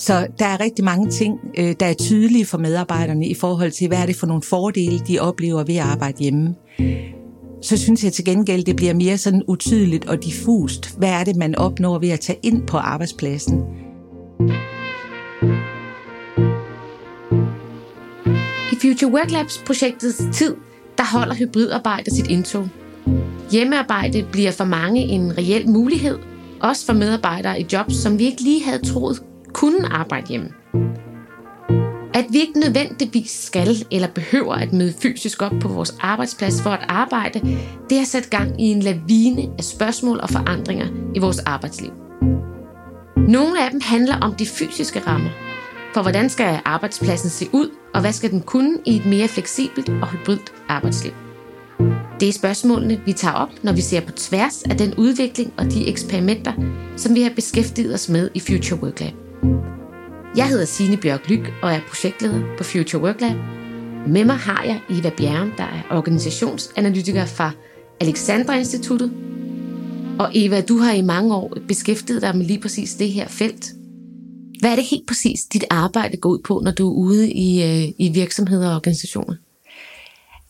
Så der er rigtig mange ting, øh, der er tydelige for medarbejderne i forhold til, hvad er det for nogle fordele, de oplever ved at arbejde hjemme. Så synes jeg til gengæld, det bliver mere sådan utydeligt og diffust. Hvad er det, man opnår ved at tage ind på arbejdspladsen? I Future Work Labs projektets tid, der holder hybridarbejde sit indtog. Hjemmearbejde bliver for mange en reel mulighed, også for medarbejdere i jobs, som vi ikke lige havde troet kunne arbejde hjemme. At vi ikke nødvendigvis skal eller behøver at møde fysisk op på vores arbejdsplads for at arbejde, det har sat gang i en lavine af spørgsmål og forandringer i vores arbejdsliv. Nogle af dem handler om de fysiske rammer. For hvordan skal arbejdspladsen se ud, og hvad skal den kunne i et mere fleksibelt og hybridt arbejdsliv? Det er spørgsmålene, vi tager op, når vi ser på tværs af den udvikling og de eksperimenter, som vi har beskæftiget os med i Future Work Lab. Jeg hedder Signe Bjørk Lyk og er projektleder på Future Work Lab. Med mig har jeg Eva Bjerren, der er organisationsanalytiker fra Alexandra Instituttet. Og Eva, du har i mange år beskæftiget dig med lige præcis det her felt. Hvad er det helt præcis, dit arbejde går ud på, når du er ude i, øh, i virksomheder og organisationer?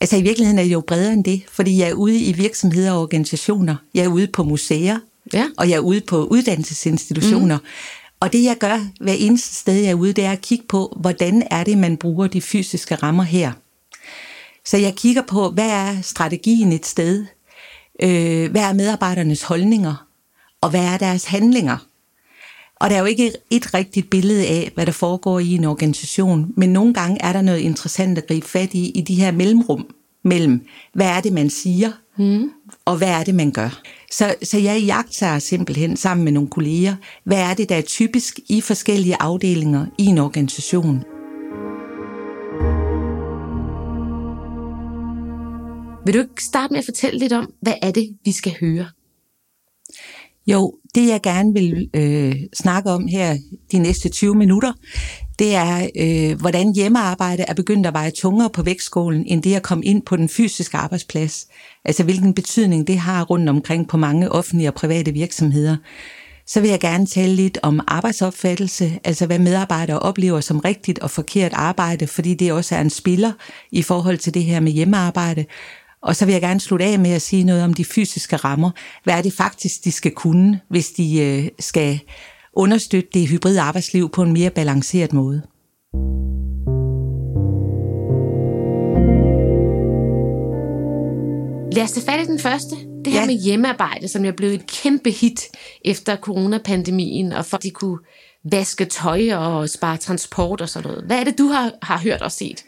Altså i virkeligheden er det jo bredere end det, fordi jeg er ude i virksomheder og organisationer. Jeg er ude på museer, ja. og jeg er ude på uddannelsesinstitutioner. Mm. Og det jeg gør hver eneste sted, jeg er ude, det er at kigge på, hvordan er det, man bruger de fysiske rammer her. Så jeg kigger på, hvad er strategien et sted? Øh, hvad er medarbejdernes holdninger? Og hvad er deres handlinger? Og der er jo ikke et rigtigt billede af, hvad der foregår i en organisation, men nogle gange er der noget interessant at gribe fat i, i de her mellemrum mellem, hvad er det, man siger, mm. og hvad er det, man gør. Så, så jeg jagter simpelthen sammen med nogle kolleger, hvad er det, der er typisk i forskellige afdelinger i en organisation. Vil du ikke starte med at fortælle lidt om, hvad er det, vi skal høre? Jo, det jeg gerne vil øh, snakke om her de næste 20 minutter, det er, øh, hvordan hjemmearbejde er begyndt at veje tungere på vægtskålen, end det at komme ind på den fysiske arbejdsplads. Altså hvilken betydning det har rundt omkring på mange offentlige og private virksomheder. Så vil jeg gerne tale lidt om arbejdsopfattelse, altså hvad medarbejdere oplever som rigtigt og forkert arbejde, fordi det også er en spiller i forhold til det her med hjemmearbejde. Og så vil jeg gerne slutte af med at sige noget om de fysiske rammer. Hvad er det faktisk, de skal kunne, hvis de øh, skal understøtte det hybride arbejdsliv på en mere balanceret måde? Lad os tage fat i den første. Det her ja. med hjemmearbejde, som jeg blev et kæmpe hit efter coronapandemien, og for at de kunne vaske tøj og spare transport og sådan noget. Hvad er det, du har, har hørt og set?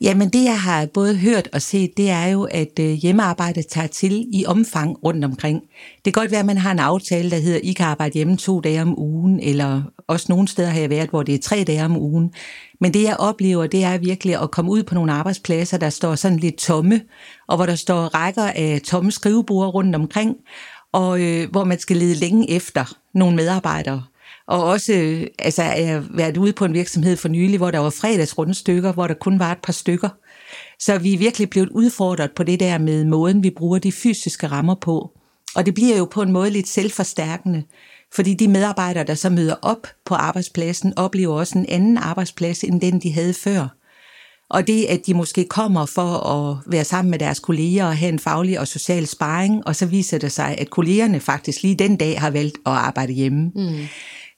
Jamen det, jeg har både hørt og set, det er jo, at øh, hjemmearbejde tager til i omfang rundt omkring. Det kan godt være, at man har en aftale, der hedder, I kan arbejde hjemme to dage om ugen, eller også nogle steder har jeg været, hvor det er tre dage om ugen. Men det, jeg oplever, det er virkelig at komme ud på nogle arbejdspladser, der står sådan lidt tomme, og hvor der står rækker af tomme skrivebord rundt omkring, og øh, hvor man skal lede længe efter nogle medarbejdere. Og også øh, altså, jeg har været ude på en virksomhed for nylig, hvor der var fredagsrundstykker, hvor der kun var et par stykker. Så vi er virkelig blevet udfordret på det der med måden, vi bruger de fysiske rammer på. Og det bliver jo på en måde lidt selvforstærkende, fordi de medarbejdere, der så møder op på arbejdspladsen, oplever også en anden arbejdsplads, end den de havde før. Og det, at de måske kommer for at være sammen med deres kolleger og have en faglig og social sparring, og så viser det sig, at kollegerne faktisk lige den dag har valgt at arbejde hjemme. Mm.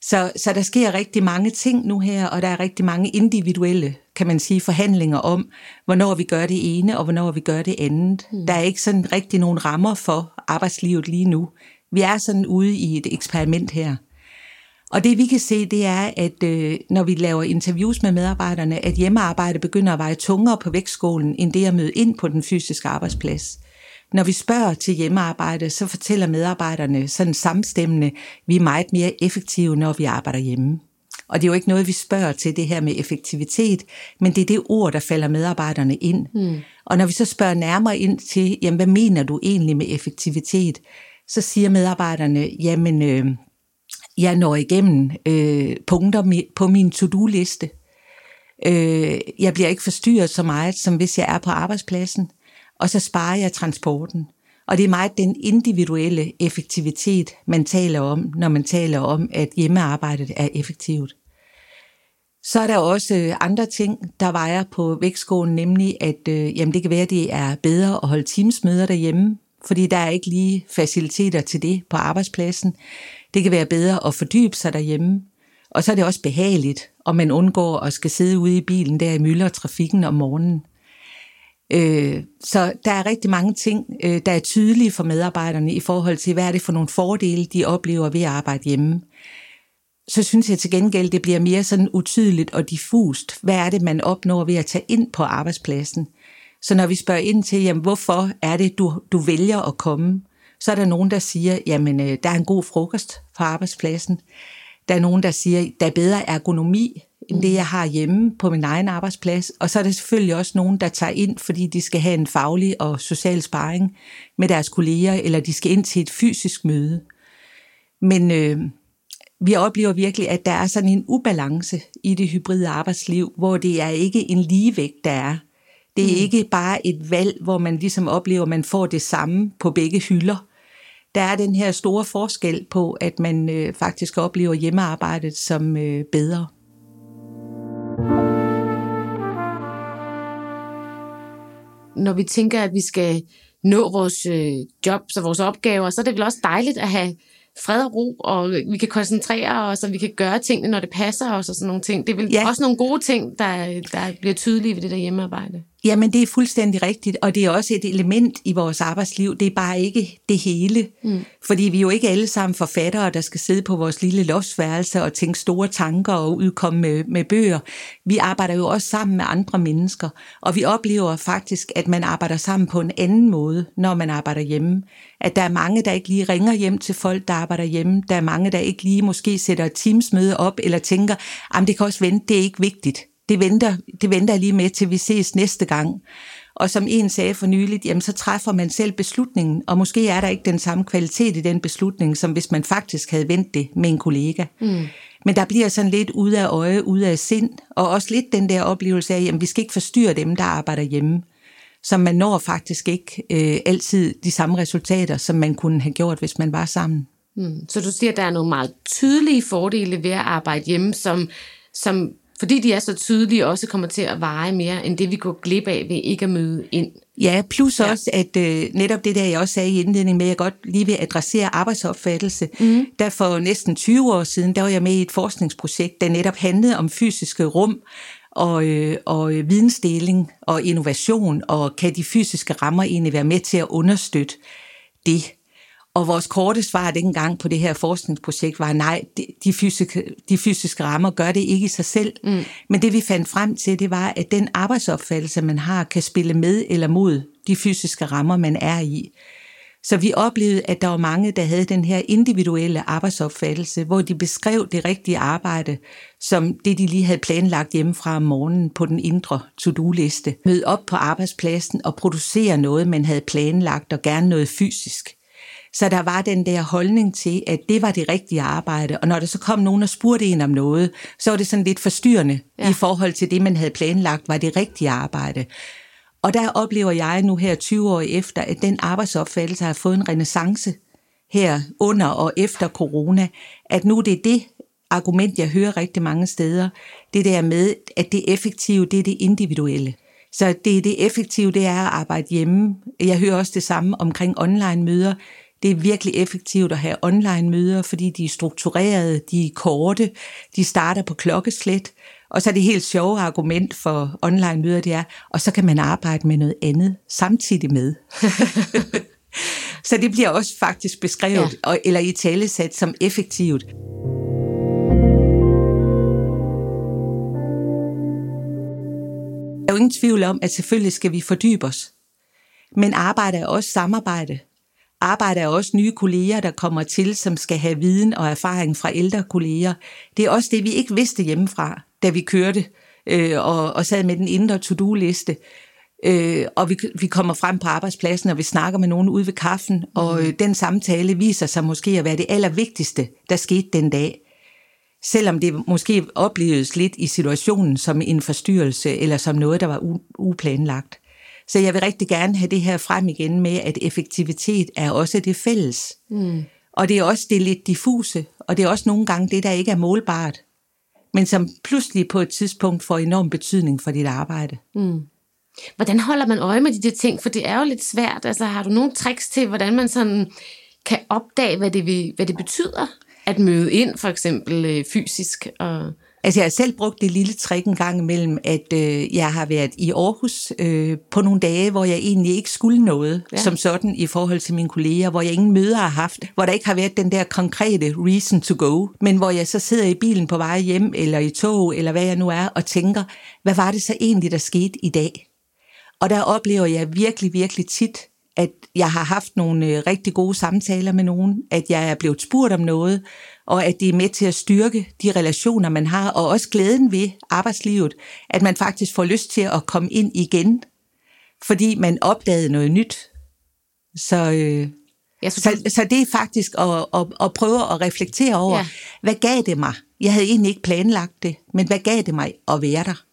Så, så der sker rigtig mange ting nu her, og der er rigtig mange individuelle, kan man sige, forhandlinger om, hvornår vi gør det ene, og hvornår vi gør det andet. Mm. Der er ikke sådan rigtig nogen rammer for arbejdslivet lige nu. Vi er sådan ude i et eksperiment her. Og det vi kan se, det er, at øh, når vi laver interviews med medarbejderne, at hjemmearbejde begynder at veje tungere på vægtskålen, end det at møde ind på den fysiske arbejdsplads. Når vi spørger til hjemmearbejde, så fortæller medarbejderne sådan samstemmende, vi er meget mere effektive, når vi arbejder hjemme. Og det er jo ikke noget, vi spørger til det her med effektivitet, men det er det ord, der falder medarbejderne ind. Mm. Og når vi så spørger nærmere ind til, jamen hvad mener du egentlig med effektivitet, så siger medarbejderne, jamen øh, jeg når igennem øh, punkter på min to-do-liste. Øh, jeg bliver ikke forstyrret så meget, som hvis jeg er på arbejdspladsen og så sparer jeg transporten. Og det er meget den individuelle effektivitet, man taler om, når man taler om, at hjemmearbejdet er effektivt. Så er der også øh, andre ting, der vejer på vægtskålen, nemlig at øh, jamen det kan være, at det er bedre at holde teamsmøder derhjemme, fordi der er ikke lige faciliteter til det på arbejdspladsen. Det kan være bedre at fordybe sig derhjemme. Og så er det også behageligt, og man undgår at skal sidde ude i bilen der i mylder trafikken om morgenen. Øh, så der er rigtig mange ting, øh, der er tydelige for medarbejderne i forhold til, hvad er det for nogle fordele, de oplever ved at arbejde hjemme. Så synes jeg til gengæld, det bliver mere sådan utydeligt og diffust. Hvad er det, man opnår ved at tage ind på arbejdspladsen? Så når vi spørger ind til, jamen, hvorfor er det, du, du vælger at komme, så er der nogen, der siger, jamen øh, der er en god frokost på arbejdspladsen. Der er nogen, der siger, der er bedre ergonomi, end det, jeg har hjemme på min egen arbejdsplads. Og så er der selvfølgelig også nogen, der tager ind, fordi de skal have en faglig og social sparring med deres kolleger, eller de skal ind til et fysisk møde. Men øh, vi oplever virkelig, at der er sådan en ubalance i det hybride arbejdsliv, hvor det er ikke en ligevægt, der er. Det er mm. ikke bare et valg, hvor man ligesom oplever, at man får det samme på begge hylder. Der er den her store forskel på, at man øh, faktisk oplever hjemmearbejdet som øh, bedre. Når vi tænker, at vi skal nå vores øh, jobs og vores opgaver, så er det vel også dejligt at have fred og ro, og vi kan koncentrere os, og vi kan gøre tingene, når det passer os og sådan nogle ting. Det er vel ja. også nogle gode ting, der, der bliver tydelige ved det der hjemmearbejde. Jamen, det er fuldstændig rigtigt, og det er også et element i vores arbejdsliv. Det er bare ikke det hele. Mm. Fordi vi er jo ikke alle sammen forfattere, der skal sidde på vores lille loftsværelse og tænke store tanker og udkomme med, med bøger. Vi arbejder jo også sammen med andre mennesker, og vi oplever faktisk, at man arbejder sammen på en anden måde, når man arbejder hjemme. At der er mange, der ikke lige ringer hjem til folk, der arbejder hjemme. Der er mange, der ikke lige måske sætter et teamsmøde op, eller tænker, at det kan også vente, det er ikke vigtigt det venter, det venter lige med, til vi ses næste gang. Og som en sagde for nyligt, jamen så træffer man selv beslutningen, og måske er der ikke den samme kvalitet i den beslutning, som hvis man faktisk havde vendt det med en kollega. Mm. Men der bliver sådan lidt ud af øje, ud af sind, og også lidt den der oplevelse af, at vi skal ikke forstyrre dem, der arbejder hjemme. Så man når faktisk ikke øh, altid de samme resultater, som man kunne have gjort, hvis man var sammen. Mm. Så du siger, at der er nogle meget tydelige fordele ved at arbejde hjemme, som, som fordi de er så tydelige, også kommer til at veje mere, end det vi går glip af ved ikke at møde ind. Ja, plus ja. også, at øh, netop det der, jeg også sagde i indledningen med, at jeg godt lige vil adressere arbejdsopfattelse. Mm. Der for næsten 20 år siden, der var jeg med i et forskningsprojekt, der netop handlede om fysiske rum, og, øh, og øh, vidensdeling og innovation, og kan de fysiske rammer egentlig være med til at understøtte det? Og vores korte svar dengang på det her forskningsprojekt var, nej, de fysiske, de fysiske rammer gør det ikke i sig selv. Mm. Men det vi fandt frem til, det var, at den arbejdsopfattelse, man har, kan spille med eller mod de fysiske rammer, man er i. Så vi oplevede, at der var mange, der havde den her individuelle arbejdsopfattelse, hvor de beskrev det rigtige arbejde som det, de lige havde planlagt hjemmefra om morgenen på den indre to-do-liste. Møde op på arbejdspladsen og producere noget, man havde planlagt, og gerne noget fysisk. Så der var den der holdning til, at det var det rigtige arbejde, og når der så kom nogen og spurgte en om noget, så var det sådan lidt forstyrrende ja. i forhold til det, man havde planlagt, var det rigtige arbejde. Og der oplever jeg nu her 20 år efter, at den arbejdsopfattelse har fået en renaissance her under og efter corona, at nu det er det argument, jeg hører rigtig mange steder, det der med, at det effektive, det er det individuelle. Så det det effektive, det er at arbejde hjemme. Jeg hører også det samme omkring online møder. Det er virkelig effektivt at have online møder, fordi de er strukturerede, de er korte, de starter på klokkeslæt. Og så er det helt sjove argument for online møder, det er, og så kan man arbejde med noget andet samtidig med. så det bliver også faktisk beskrevet, ja. eller i talesat som effektivt. Der er jo ingen tvivl om, at selvfølgelig skal vi fordybe os. Men arbejde er også samarbejde arbejde er også nye kolleger, der kommer til, som skal have viden og erfaring fra ældre kolleger. Det er også det, vi ikke vidste hjemmefra, da vi kørte øh, og, og sad med den indre to-do-liste. Øh, og vi, vi kommer frem på arbejdspladsen, og vi snakker med nogen ude ved kaffen, mm. og øh, den samtale viser sig måske at være det allervigtigste, der skete den dag. Selvom det måske opleves lidt i situationen som en forstyrrelse, eller som noget, der var uplanlagt. Så jeg vil rigtig gerne have det her frem igen med, at effektivitet er også det fælles. Mm. Og det er også det lidt diffuse, og det er også nogle gange det, der ikke er målbart. men som pludselig på et tidspunkt får enorm betydning for dit arbejde. Mm. Hvordan holder man øje med de der ting? For det er jo lidt svært. Altså, har du nogle tricks til, hvordan man sådan kan opdage, hvad det, vil, hvad det betyder at møde ind, for eksempel øh, fysisk? Og Altså jeg har selv brugt det lille trick en gang imellem, at øh, jeg har været i Aarhus øh, på nogle dage, hvor jeg egentlig ikke skulle noget ja. som sådan i forhold til mine kolleger, hvor jeg ingen møder har haft, hvor der ikke har været den der konkrete reason to go, men hvor jeg så sidder i bilen på vej hjem, eller i tog, eller hvad jeg nu er, og tænker, hvad var det så egentlig, der skete i dag? Og der oplever jeg virkelig, virkelig tit, at jeg har haft nogle øh, rigtig gode samtaler med nogen, at jeg er blevet spurgt om noget, og at det er med til at styrke de relationer, man har, og også glæden ved arbejdslivet, at man faktisk får lyst til at komme ind igen, fordi man opdagede noget nyt. Så, øh, ja, så, så, så det er faktisk at, at, at prøve at reflektere over, ja. hvad gav det mig? Jeg havde egentlig ikke planlagt det, men hvad gav det mig at være der?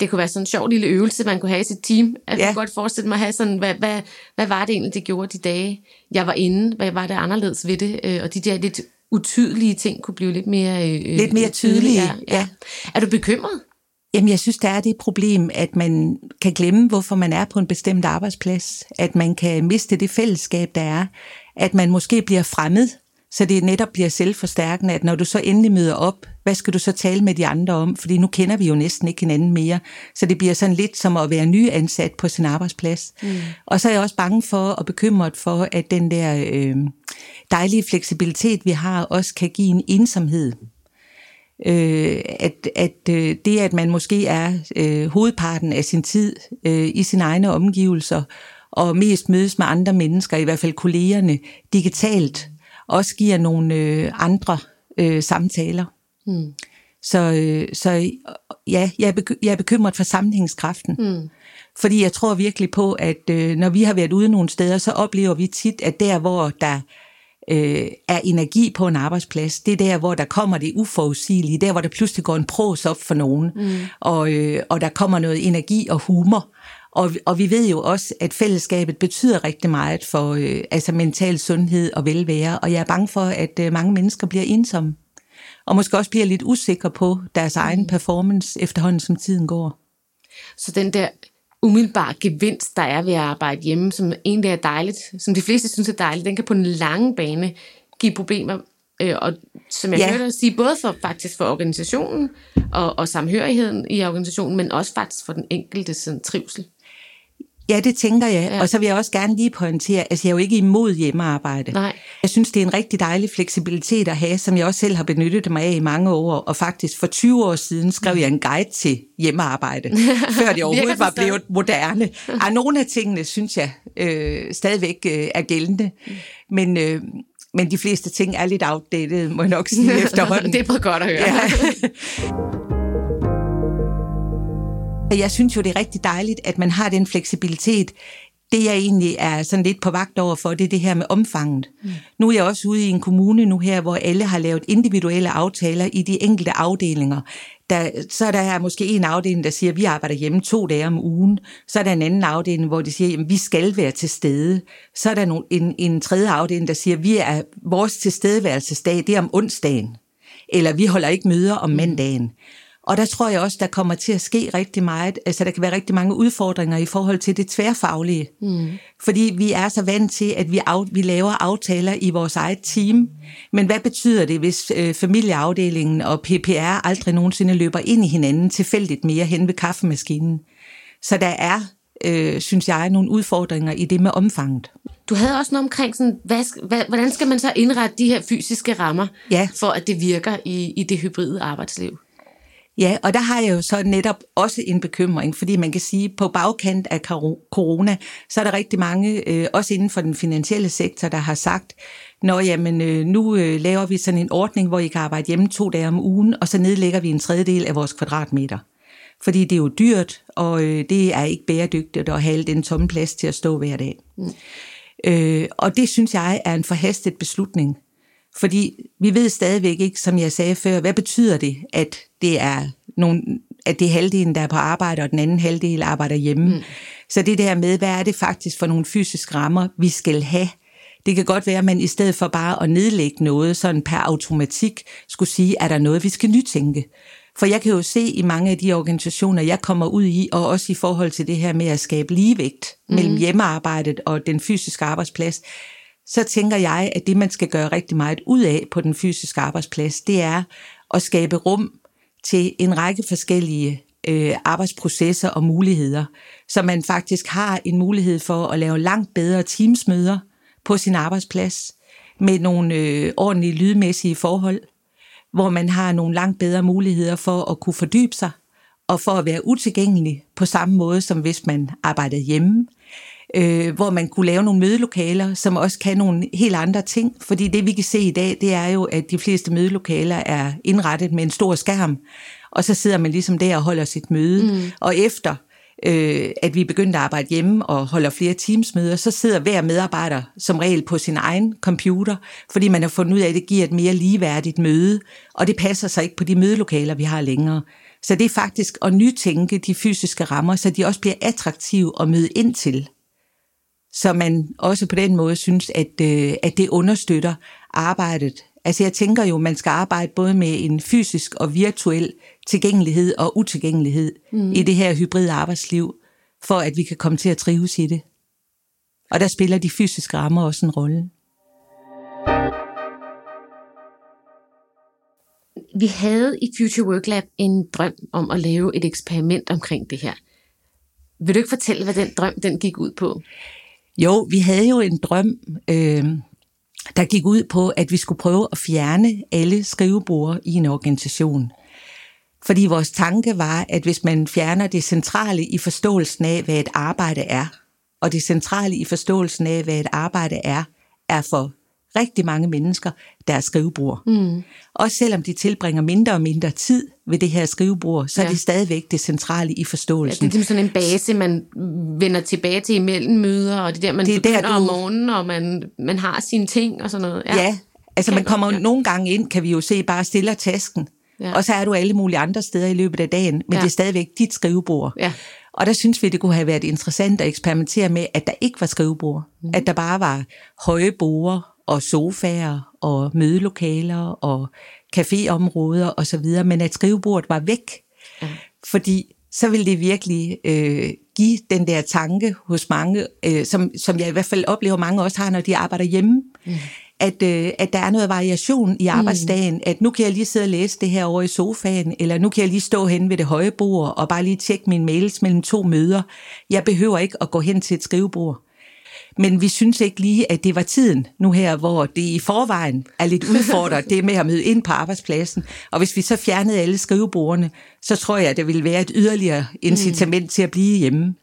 det kunne være sådan en sjov lille øvelse, man kunne have i sit team. Jeg ja. kunne godt forestille mig at have sådan, hvad, hvad, hvad var det egentlig, det gjorde de dage, jeg var inde? Hvad var det anderledes ved det? Øh, og de der lidt utydelige ting kunne blive lidt mere... Øh, lidt mere tydelige, ja, ja. ja. Er du bekymret? Jamen, jeg synes, der er det problem, at man kan glemme, hvorfor man er på en bestemt arbejdsplads. At man kan miste det fællesskab, der er. At man måske bliver fremmed så det netop bliver selvforstærkende, at når du så endelig møder op, hvad skal du så tale med de andre om? Fordi nu kender vi jo næsten ikke hinanden mere. Så det bliver sådan lidt som at være nyansat på sin arbejdsplads. Mm. Og så er jeg også bange for og bekymret for, at den der øh, dejlige fleksibilitet, vi har, også kan give en ensomhed. Øh, at at øh, det, at man måske er øh, hovedparten af sin tid øh, i sine egne omgivelser, og mest mødes med andre mennesker, i hvert fald kollegerne, digitalt, også giver nogle øh, andre øh, samtaler. Mm. Så, øh, så ja, jeg er, beky- jeg er bekymret for sammenhængskraften. Mm. Fordi jeg tror virkelig på, at øh, når vi har været ude nogle steder, så oplever vi tit, at der, hvor der øh, er energi på en arbejdsplads, det er der, hvor der kommer det uforudsigelige, der, hvor der pludselig går en pros op for nogen, mm. og, øh, og der kommer noget energi og humor. Og, og vi ved jo også, at fællesskabet betyder rigtig meget for øh, altså mental sundhed og velvære, og jeg er bange for, at øh, mange mennesker bliver ensomme, og måske også bliver lidt usikre på deres egen performance efterhånden, som tiden går. Så den der umiddelbare gevinst, der er ved at arbejde hjemme, som egentlig er dejligt, som de fleste synes er dejligt, den kan på en lange bane give problemer. Øh, og som jeg ja. hørte dig sige, både for faktisk for organisationen og, og samhørigheden i organisationen, men også faktisk for den enkelte sådan, trivsel. Ja, det tænker jeg. Ja. Og så vil jeg også gerne lige pointere, at altså, jeg er jo ikke imod hjemmearbejde. Nej. Jeg synes, det er en rigtig dejlig fleksibilitet at have, som jeg også selv har benyttet mig af i mange år. Og faktisk for 20 år siden skrev jeg en guide til hjemmearbejde, før det overhovedet var blevet moderne. Og nogle af tingene, synes jeg, øh, stadigvæk øh, er gældende. Men... Øh, men de fleste ting er lidt outdated, må jeg nok sige efterhånden. det er godt at høre. Ja. Jeg synes jo, det er rigtig dejligt, at man har den fleksibilitet. Det jeg egentlig er sådan lidt på vagt over for, det er det her med omfanget. Mm. Nu er jeg også ude i en kommune nu her, hvor alle har lavet individuelle aftaler i de enkelte afdelinger. Der, så er der måske en afdeling, der siger, at vi arbejder hjemme to dage om ugen. Så er der en anden afdeling, hvor de siger, at vi skal være til stede. Så er der en, en tredje afdeling, der siger, at vi er, vores tilstedeværelsesdag, det er om onsdagen. Eller vi holder ikke møder om mandagen. Mm. Og der tror jeg også, der kommer til at ske rigtig meget. Altså, der kan være rigtig mange udfordringer i forhold til det tværfaglige. Mm. Fordi vi er så vant til, at vi, af, vi laver aftaler i vores eget team. Men hvad betyder det, hvis øh, familieafdelingen og PPR aldrig nogensinde løber ind i hinanden tilfældigt mere hen ved kaffemaskinen? Så der er, øh, synes jeg, nogle udfordringer i det med omfanget. Du havde også noget omkring, sådan, hvad, hvad, hvordan skal man så indrette de her fysiske rammer, ja. for at det virker i, i det hybride arbejdsliv? Ja, og der har jeg jo så netop også en bekymring, fordi man kan sige, at på bagkant af corona, så er der rigtig mange, øh, også inden for den finansielle sektor, der har sagt, Nå, jamen, øh, nu øh, laver vi sådan en ordning, hvor I kan arbejde hjemme to dage om ugen, og så nedlægger vi en tredjedel af vores kvadratmeter. Fordi det er jo dyrt, og det er ikke bæredygtigt at have den tomme plads til at stå hver dag. Mm. Øh, og det synes jeg er en forhastet beslutning. Fordi vi ved stadigvæk ikke, som jeg sagde før, hvad betyder det, at det er nogle, at det er halvdelen, der er på arbejde, og den anden halvdel arbejder hjemme. Mm. Så det der med, hvad er det faktisk for nogle fysiske rammer, vi skal have, Det kan godt være, at man i stedet for bare at nedlægge noget sådan per automatik, skulle sige, er der noget, vi skal nytænke. For jeg kan jo se i mange af de organisationer, jeg kommer ud i, og også i forhold til det her med at skabe ligevægt mm. mellem hjemmearbejdet og den fysiske arbejdsplads, så tænker jeg, at det, man skal gøre rigtig meget ud af på den fysiske arbejdsplads, det er at skabe rum til en række forskellige øh, arbejdsprocesser og muligheder, så man faktisk har en mulighed for at lave langt bedre teamsmøder på sin arbejdsplads med nogle øh, ordentlige lydmæssige forhold, hvor man har nogle langt bedre muligheder for at kunne fordybe sig og for at være utilgængelig på samme måde, som hvis man arbejdede hjemme øh, hvor man kunne lave nogle mødelokaler, som også kan nogle helt andre ting. Fordi det, vi kan se i dag, det er jo, at de fleste mødelokaler er indrettet med en stor skærm, og så sidder man ligesom der og holder sit møde. Mm. Og efter øh, at vi begyndte at arbejde hjemme og holder flere teamsmøder, så sidder hver medarbejder som regel på sin egen computer, fordi man har fundet ud af, at det giver et mere ligeværdigt møde, og det passer sig ikke på de mødelokaler, vi har længere. Så det er faktisk at nytænke de fysiske rammer, så de også bliver attraktive at møde ind til så man også på den måde synes, at, øh, at det understøtter arbejdet. Altså jeg tænker jo, man skal arbejde både med en fysisk og virtuel tilgængelighed og utilgængelighed mm. i det her hybride arbejdsliv, for at vi kan komme til at trives i det. Og der spiller de fysiske rammer også en rolle. Vi havde i Future Work Lab en drøm om at lave et eksperiment omkring det her. Vil du ikke fortælle, hvad den drøm den gik ud på? Jo, vi havde jo en drøm, øh, der gik ud på, at vi skulle prøve at fjerne alle skrivebord i en organisation. Fordi vores tanke var, at hvis man fjerner det centrale i forståelsen af, hvad et arbejde er, og det centrale i forståelsen af, hvad et arbejde er, er for rigtig mange mennesker deres skrivebord. Mm. Også selvom de tilbringer mindre og mindre tid ved det her skrivebord, så ja. er det stadigvæk det centrale i forståelsen. Ja, det er ligesom sådan en base, man vender tilbage til imellem møder, og det er der, man det er der, du... om morgenen, og man, man har sine ting og sådan noget. Ja, ja altså man kommer ja. nogle gange ind, kan vi jo se, bare stiller tasken, ja. og så er du alle mulige andre steder i løbet af dagen, men ja. det er stadigvæk dit skrivebord. Ja. Og der synes vi, det kunne have været interessant at eksperimentere med, at der ikke var skrivebord. Mm. At der bare var høje borer og sofaer og mødelokaler og caféområder osv., men at skrivebordet var væk. Ja. Fordi så ville det virkelig øh, give den der tanke hos mange, øh, som, som jeg i hvert fald oplever mange også har, når de arbejder hjemme, mm. at, øh, at der er noget variation i arbejdsdagen, mm. at nu kan jeg lige sidde og læse det her over i sofaen, eller nu kan jeg lige stå hen ved det høje bord og bare lige tjekke mine mails mellem to møder. Jeg behøver ikke at gå hen til et skrivebord. Men vi synes ikke lige, at det var tiden nu her, hvor det i forvejen er lidt udfordret, det med at møde ind på arbejdspladsen. Og hvis vi så fjernede alle skrivebordene, så tror jeg, at det ville være et yderligere incitament mm. til at blive hjemme.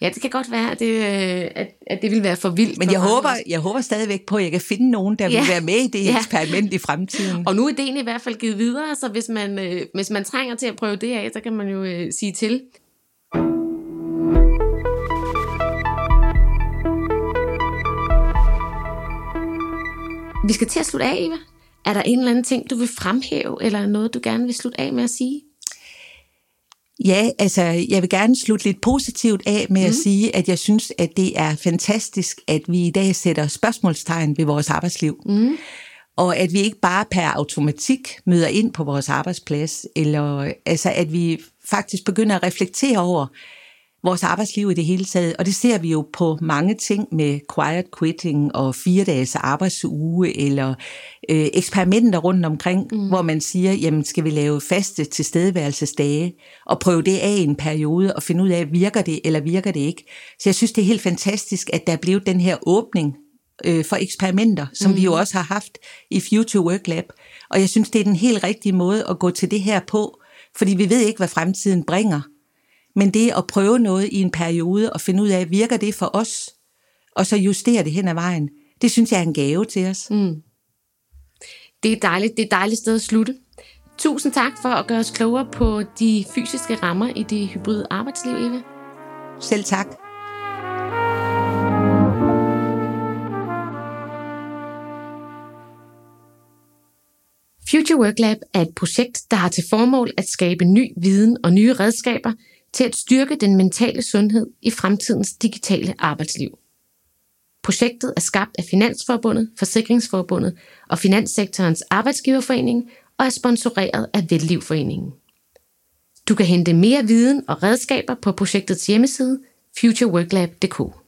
Ja, det kan godt være, at det, øh, at, at det vil være for vildt. Men jeg håber, jeg håber stadigvæk på, at jeg kan finde nogen, der ja. vil være med i det ja. eksperiment i fremtiden. Og nu er ideen i hvert fald givet videre, så hvis man, øh, hvis man trænger til at prøve det af, så kan man jo øh, sige til. Vi skal til at slutte af, Eva. Er der en eller anden ting, du vil fremhæve, eller noget, du gerne vil slutte af med at sige? Ja, altså jeg vil gerne slutte lidt positivt af med mm. at sige, at jeg synes, at det er fantastisk, at vi i dag sætter spørgsmålstegn ved vores arbejdsliv. Mm. Og at vi ikke bare per automatik møder ind på vores arbejdsplads, eller altså at vi faktisk begynder at reflektere over, vores arbejdsliv i det hele taget. Og det ser vi jo på mange ting med quiet quitting og fire dages arbejdsuge, eller øh, eksperimenter rundt omkring, mm. hvor man siger, jamen skal vi lave faste tilstedeværelsesdage, og prøve det af i en periode, og finde ud af, virker det eller virker det ikke. Så jeg synes, det er helt fantastisk, at der er blevet den her åbning øh, for eksperimenter, som mm. vi jo mm. også har haft i Future Work Lab. Og jeg synes, det er den helt rigtige måde at gå til det her på, fordi vi ved ikke, hvad fremtiden bringer. Men det at prøve noget i en periode og finde ud af, virker det for os, og så justere det hen ad vejen, det synes jeg er en gave til os. Mm. Det er dejligt. Det er et dejligt sted at slutte. Tusind tak for at gøre os klogere på de fysiske rammer i det hybride arbejdsliv, Eva. Selv tak. Future Work Lab er et projekt, der har til formål at skabe ny viden og nye redskaber til at styrke den mentale sundhed i fremtidens digitale arbejdsliv. Projektet er skabt af Finansforbundet, Forsikringsforbundet og Finanssektorens Arbejdsgiverforening og er sponsoreret af Vellivforeningen. Du kan hente mere viden og redskaber på projektets hjemmeside futureworklab.dk.